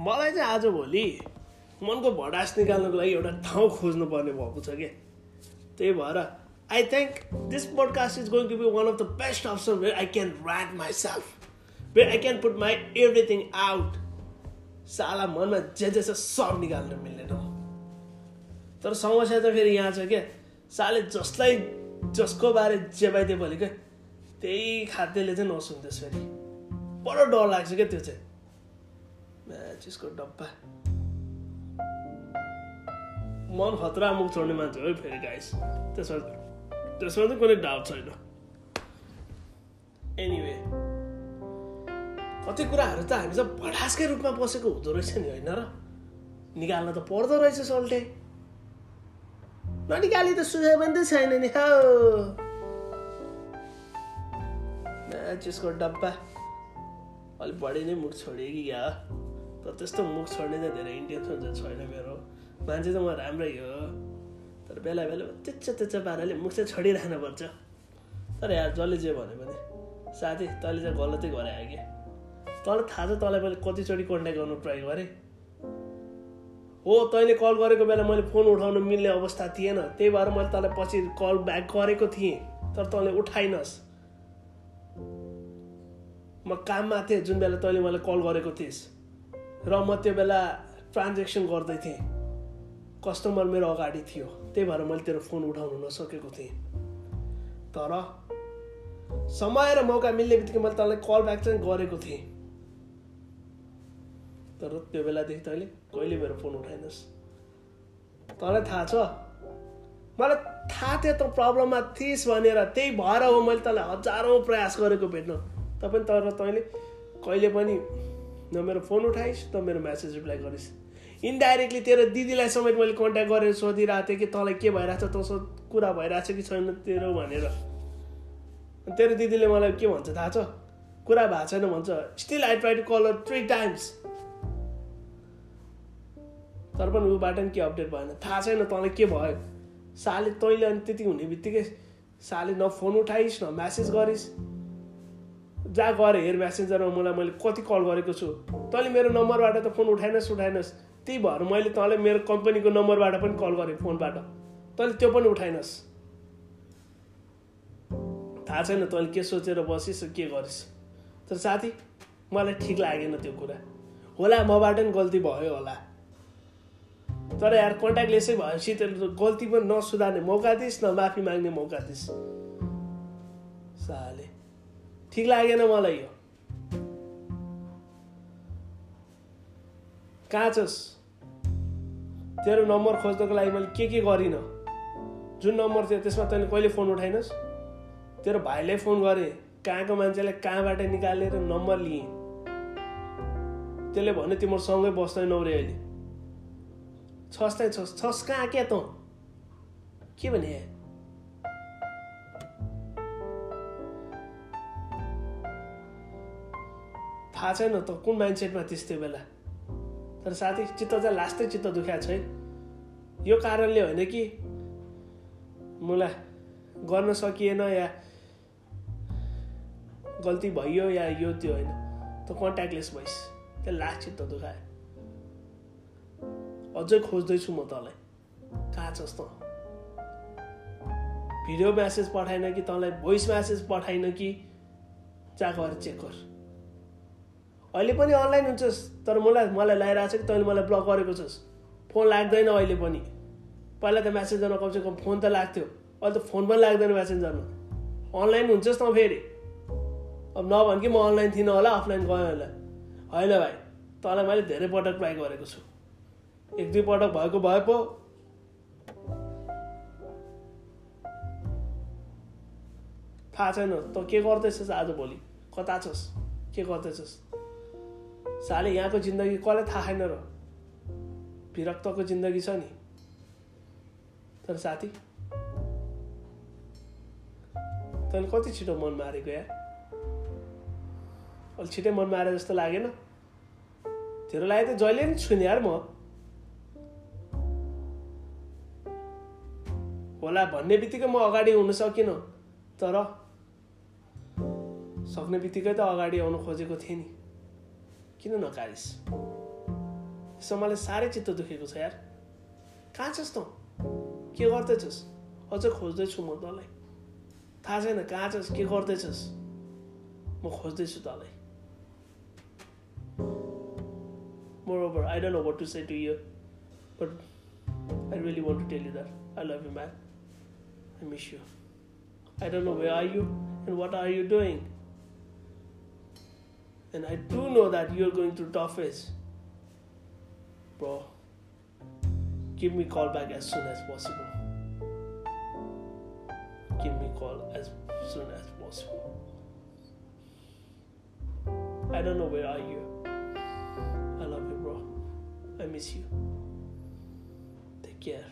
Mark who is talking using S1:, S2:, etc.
S1: मलाई चाहिँ आजभोलि मनको भडास निकाल्नको लागि एउटा ठाउँ खोज्नु पर्ने भएको छ कि? त्यही भएर I think this podcast is going to be one of the best option where I can rate myself where I can put my everything out साला मनमा जे जे छ सब निकाल्न मिल्दैन तर समस्या त फेरि यहाँ छ क्या साले जसलाई जसको बारे जे पाइदियो भने क्या त्यही खाद्यले चाहिँ नसुन्दैछ फेरि। बडो डर लाग्छ क्या त्यो चाहिँ? म्याचिसको डब्बा। मन खतरा मुख छोड्ने मान्छे हो। फेरि गाइस त्यसमा त्यसमा चाहिँ कुनै डाउट छैन। एनिवे कति कुराहरू त हामी चाहिँ भडासकै रूपमा बसेको हुँदो रहेछ नि होइन र? निकाल्न त पर्दो रहेछ सल्टे। ननिकाली त सुझाव पनि त छैन नि हौ। डब्बा। अलिक बढी नै मुख छोडियो कि क्या? तर त्यस्तो मुख छोड्ने चाहिँ धेरै इन्टेन्सन चाहिँ छैन मेरो। मान्छे त म राम्रै हो। तर बेला बेला त्यच्चा त्यच्चा पाराले मुख चाहिँ छोडिरहनुपर्छ तर यार जसले जे भन्यो भने। साथी तैँले चाहिँ गलतै गरे कि तँलाई थाहा छ तँलाई मैले कतिचोटि कन्ट्याक्ट गर्नु ट्राई गरेँ। हो तैँले कल गरेको बेला मैले फोन उठाउनु मिल्ने अवस्था थिएन। त्यही भएर मैले तँलाई पछि कल ब्याक गरेको थिएँ। तर तँले उठाइनस्। म काममा थिएँ जुन बेला तैँले मलाई कल गरेको थिइस् र म त्यो बेला ट्रान्जेक्सन गर्दै थिएँ। कस्टमर मेरो अगाडि थियो। त्यही भएर मैले तेरो फोन उठाउनु नसकेको थिएँ। तर समय र मौका मिल्ने बित्तिकै मैले तँलाई कल ब्याक चाहिँ गरेको थिएँ। तर त्यो बेलादेखि तैँले कहिले मेरो फोन उठाइनस्? तँलाई थाहा छ? मलाई थाहा थियो त प्रब्लममा थिइस् भनेर। त्यही भएर हो मैले तँलाई हजारौँ प्रयास गरेको भेट्न। तपाईँ तर तैँले कहिले पनि न मेरो फोन उठाइस् न मेरो म्यासेज रिप्लाई गरिस्। इन्डाइरेक्टली तेरो दिदीलाई समेत मैले कन्ट्याक्ट गरेर सोधिरहेको थिएँ कि तँलाई के भइरहेको छ तँसँग कुरा भइरहेको छ कि छैन तेरो भनेर। तेरो दिदीले मलाई के भन्छ थाहा छ? कुरा भएको छैन भन्छ। Still I try to call three times तर पनि ऊबाट पनि के अपडेट भएन। थाहा छैन तँलाई के भयो। साले तैँले अनि त्यति हुने बित्तिकै साले न फोन उठाइस् न म्यासेज गरिस्। जा गरे हेर म्यासेन्जरमा मलाई मैले कति कल गरेको छु। तैँले मेरो नम्बरबाट त फोन उठाइनस् उठाइनस्। त्यही भएर मैले तँलाई मेरो कम्पनीको नम्बरबाट पनि कल गरेँ फोनबाट। तैँले त्यो पनि उठाइनस्। थाहा छैन तैँले के सोचेर बसिस् के गरिस्। तर साथी मलाई ठिक लागेन त्यो कुरा। होला मबाट पनि गल्ती भयो होला। तर यार कन्ट्याक्ट लेसै भएपछि त्यो गल्ती पनि नसुधार्ने मौका दिस् न माफी माग्ने मौका दिस् साले। ठिक लागेन मलाई यो। कहाँ छस्? तेरो नम्बर खोज्नको लागि मैले के के गरिनँ? जुन नम्बर थियो त्यसमा तैँले कहिले फोन उठाइनस्? तेरो भाइलाई फोन गरेँ कहाँको मान्छेलाई कहाँबाट निकालेर नम्बर लिएँ। त्यसले भन्यो तिम्रो सँगै बस्दैनौ रे अहिले। छस् त छस्। छस् कहाँ क्या त? के भने? थाहा छैन त कुन माइन्डसेटमा थिइस् त्यो बेला? तर साथी चित्त चाहिँ लास्टै चित्त दुखाएको छ है। यो कारणले होइन कि मलाई गर्न सकिएन या गल्ती भइयो या यो त्यो होइन त कन्ट्याक्टलेस भइस्। त्यो लास्ट चित्त दुखायो। अझै खोज्दैछु म तँलाई। कहाँ छस् त भिडियो म्यासेज पठाइन कि तँलाई भोइस म्यासेज पठाइन कि? जा गएर चेक गर। अहिले पनि अनलाइन हुन्छस् तर मलाई मलाई लगाइरहेको छ कि तैँले मलाई ब्लक गरेको छस्। फोन लाग्दैन अहिले पनि। पहिला त म्यासेन्जरमा कमसे कम फोन त लाग्थ्यो। अहिले त फोन पनि लाग्दैन म्यासेन्जरमा अनलाइन हुन्छस् त फेरि। अब नभन कि म अनलाइन थिइनँ होला अफलाइन गएँ होला। होइन भाइ तँलाई मैले धेरै पटक ट्राई गरेको छु। एक दुई पटक भएको भए पो। थाहा छैन त के गर्दैछस् आज भोलि? कता छस्? के गर्दैछस्? साले यहाँको जिन्दगी कसलाई थाहा छैन र? विरक्तको जिन्दगी छ नि। तर साथी तैँले कति छिटो मन मारेको या? अलिक छिटै मन मारे जस्तो लागेन। तेरो लागि त जहिले पनि छुने यार म। होला भन्ने बित्तिकै म अगाडि हुन सकिनँ तर सक्ने बित्तिकै त अगाडि आउनु खोजेको थिएँ नि। किन नकारिस् यसो मलाई साह्रै चित्त दुखेको छ यार कहाँ छस् त के गर्दैछस् अझ खोज्दैछु म तँलाई थाहा छैन कहाँ छस् के गर्दैछस् म खोज्दैछु तँलाई Moreover, I don't know what to say to you, but I really want to tell you that I love you, man. I miss you. I don't know where are you and what are you doing. And I do know that you're going through tough phase. Bro, give me call back as soon as possible. Give me call as soon as possible. I don't know where are you. I love you, bro. I miss you. Take care.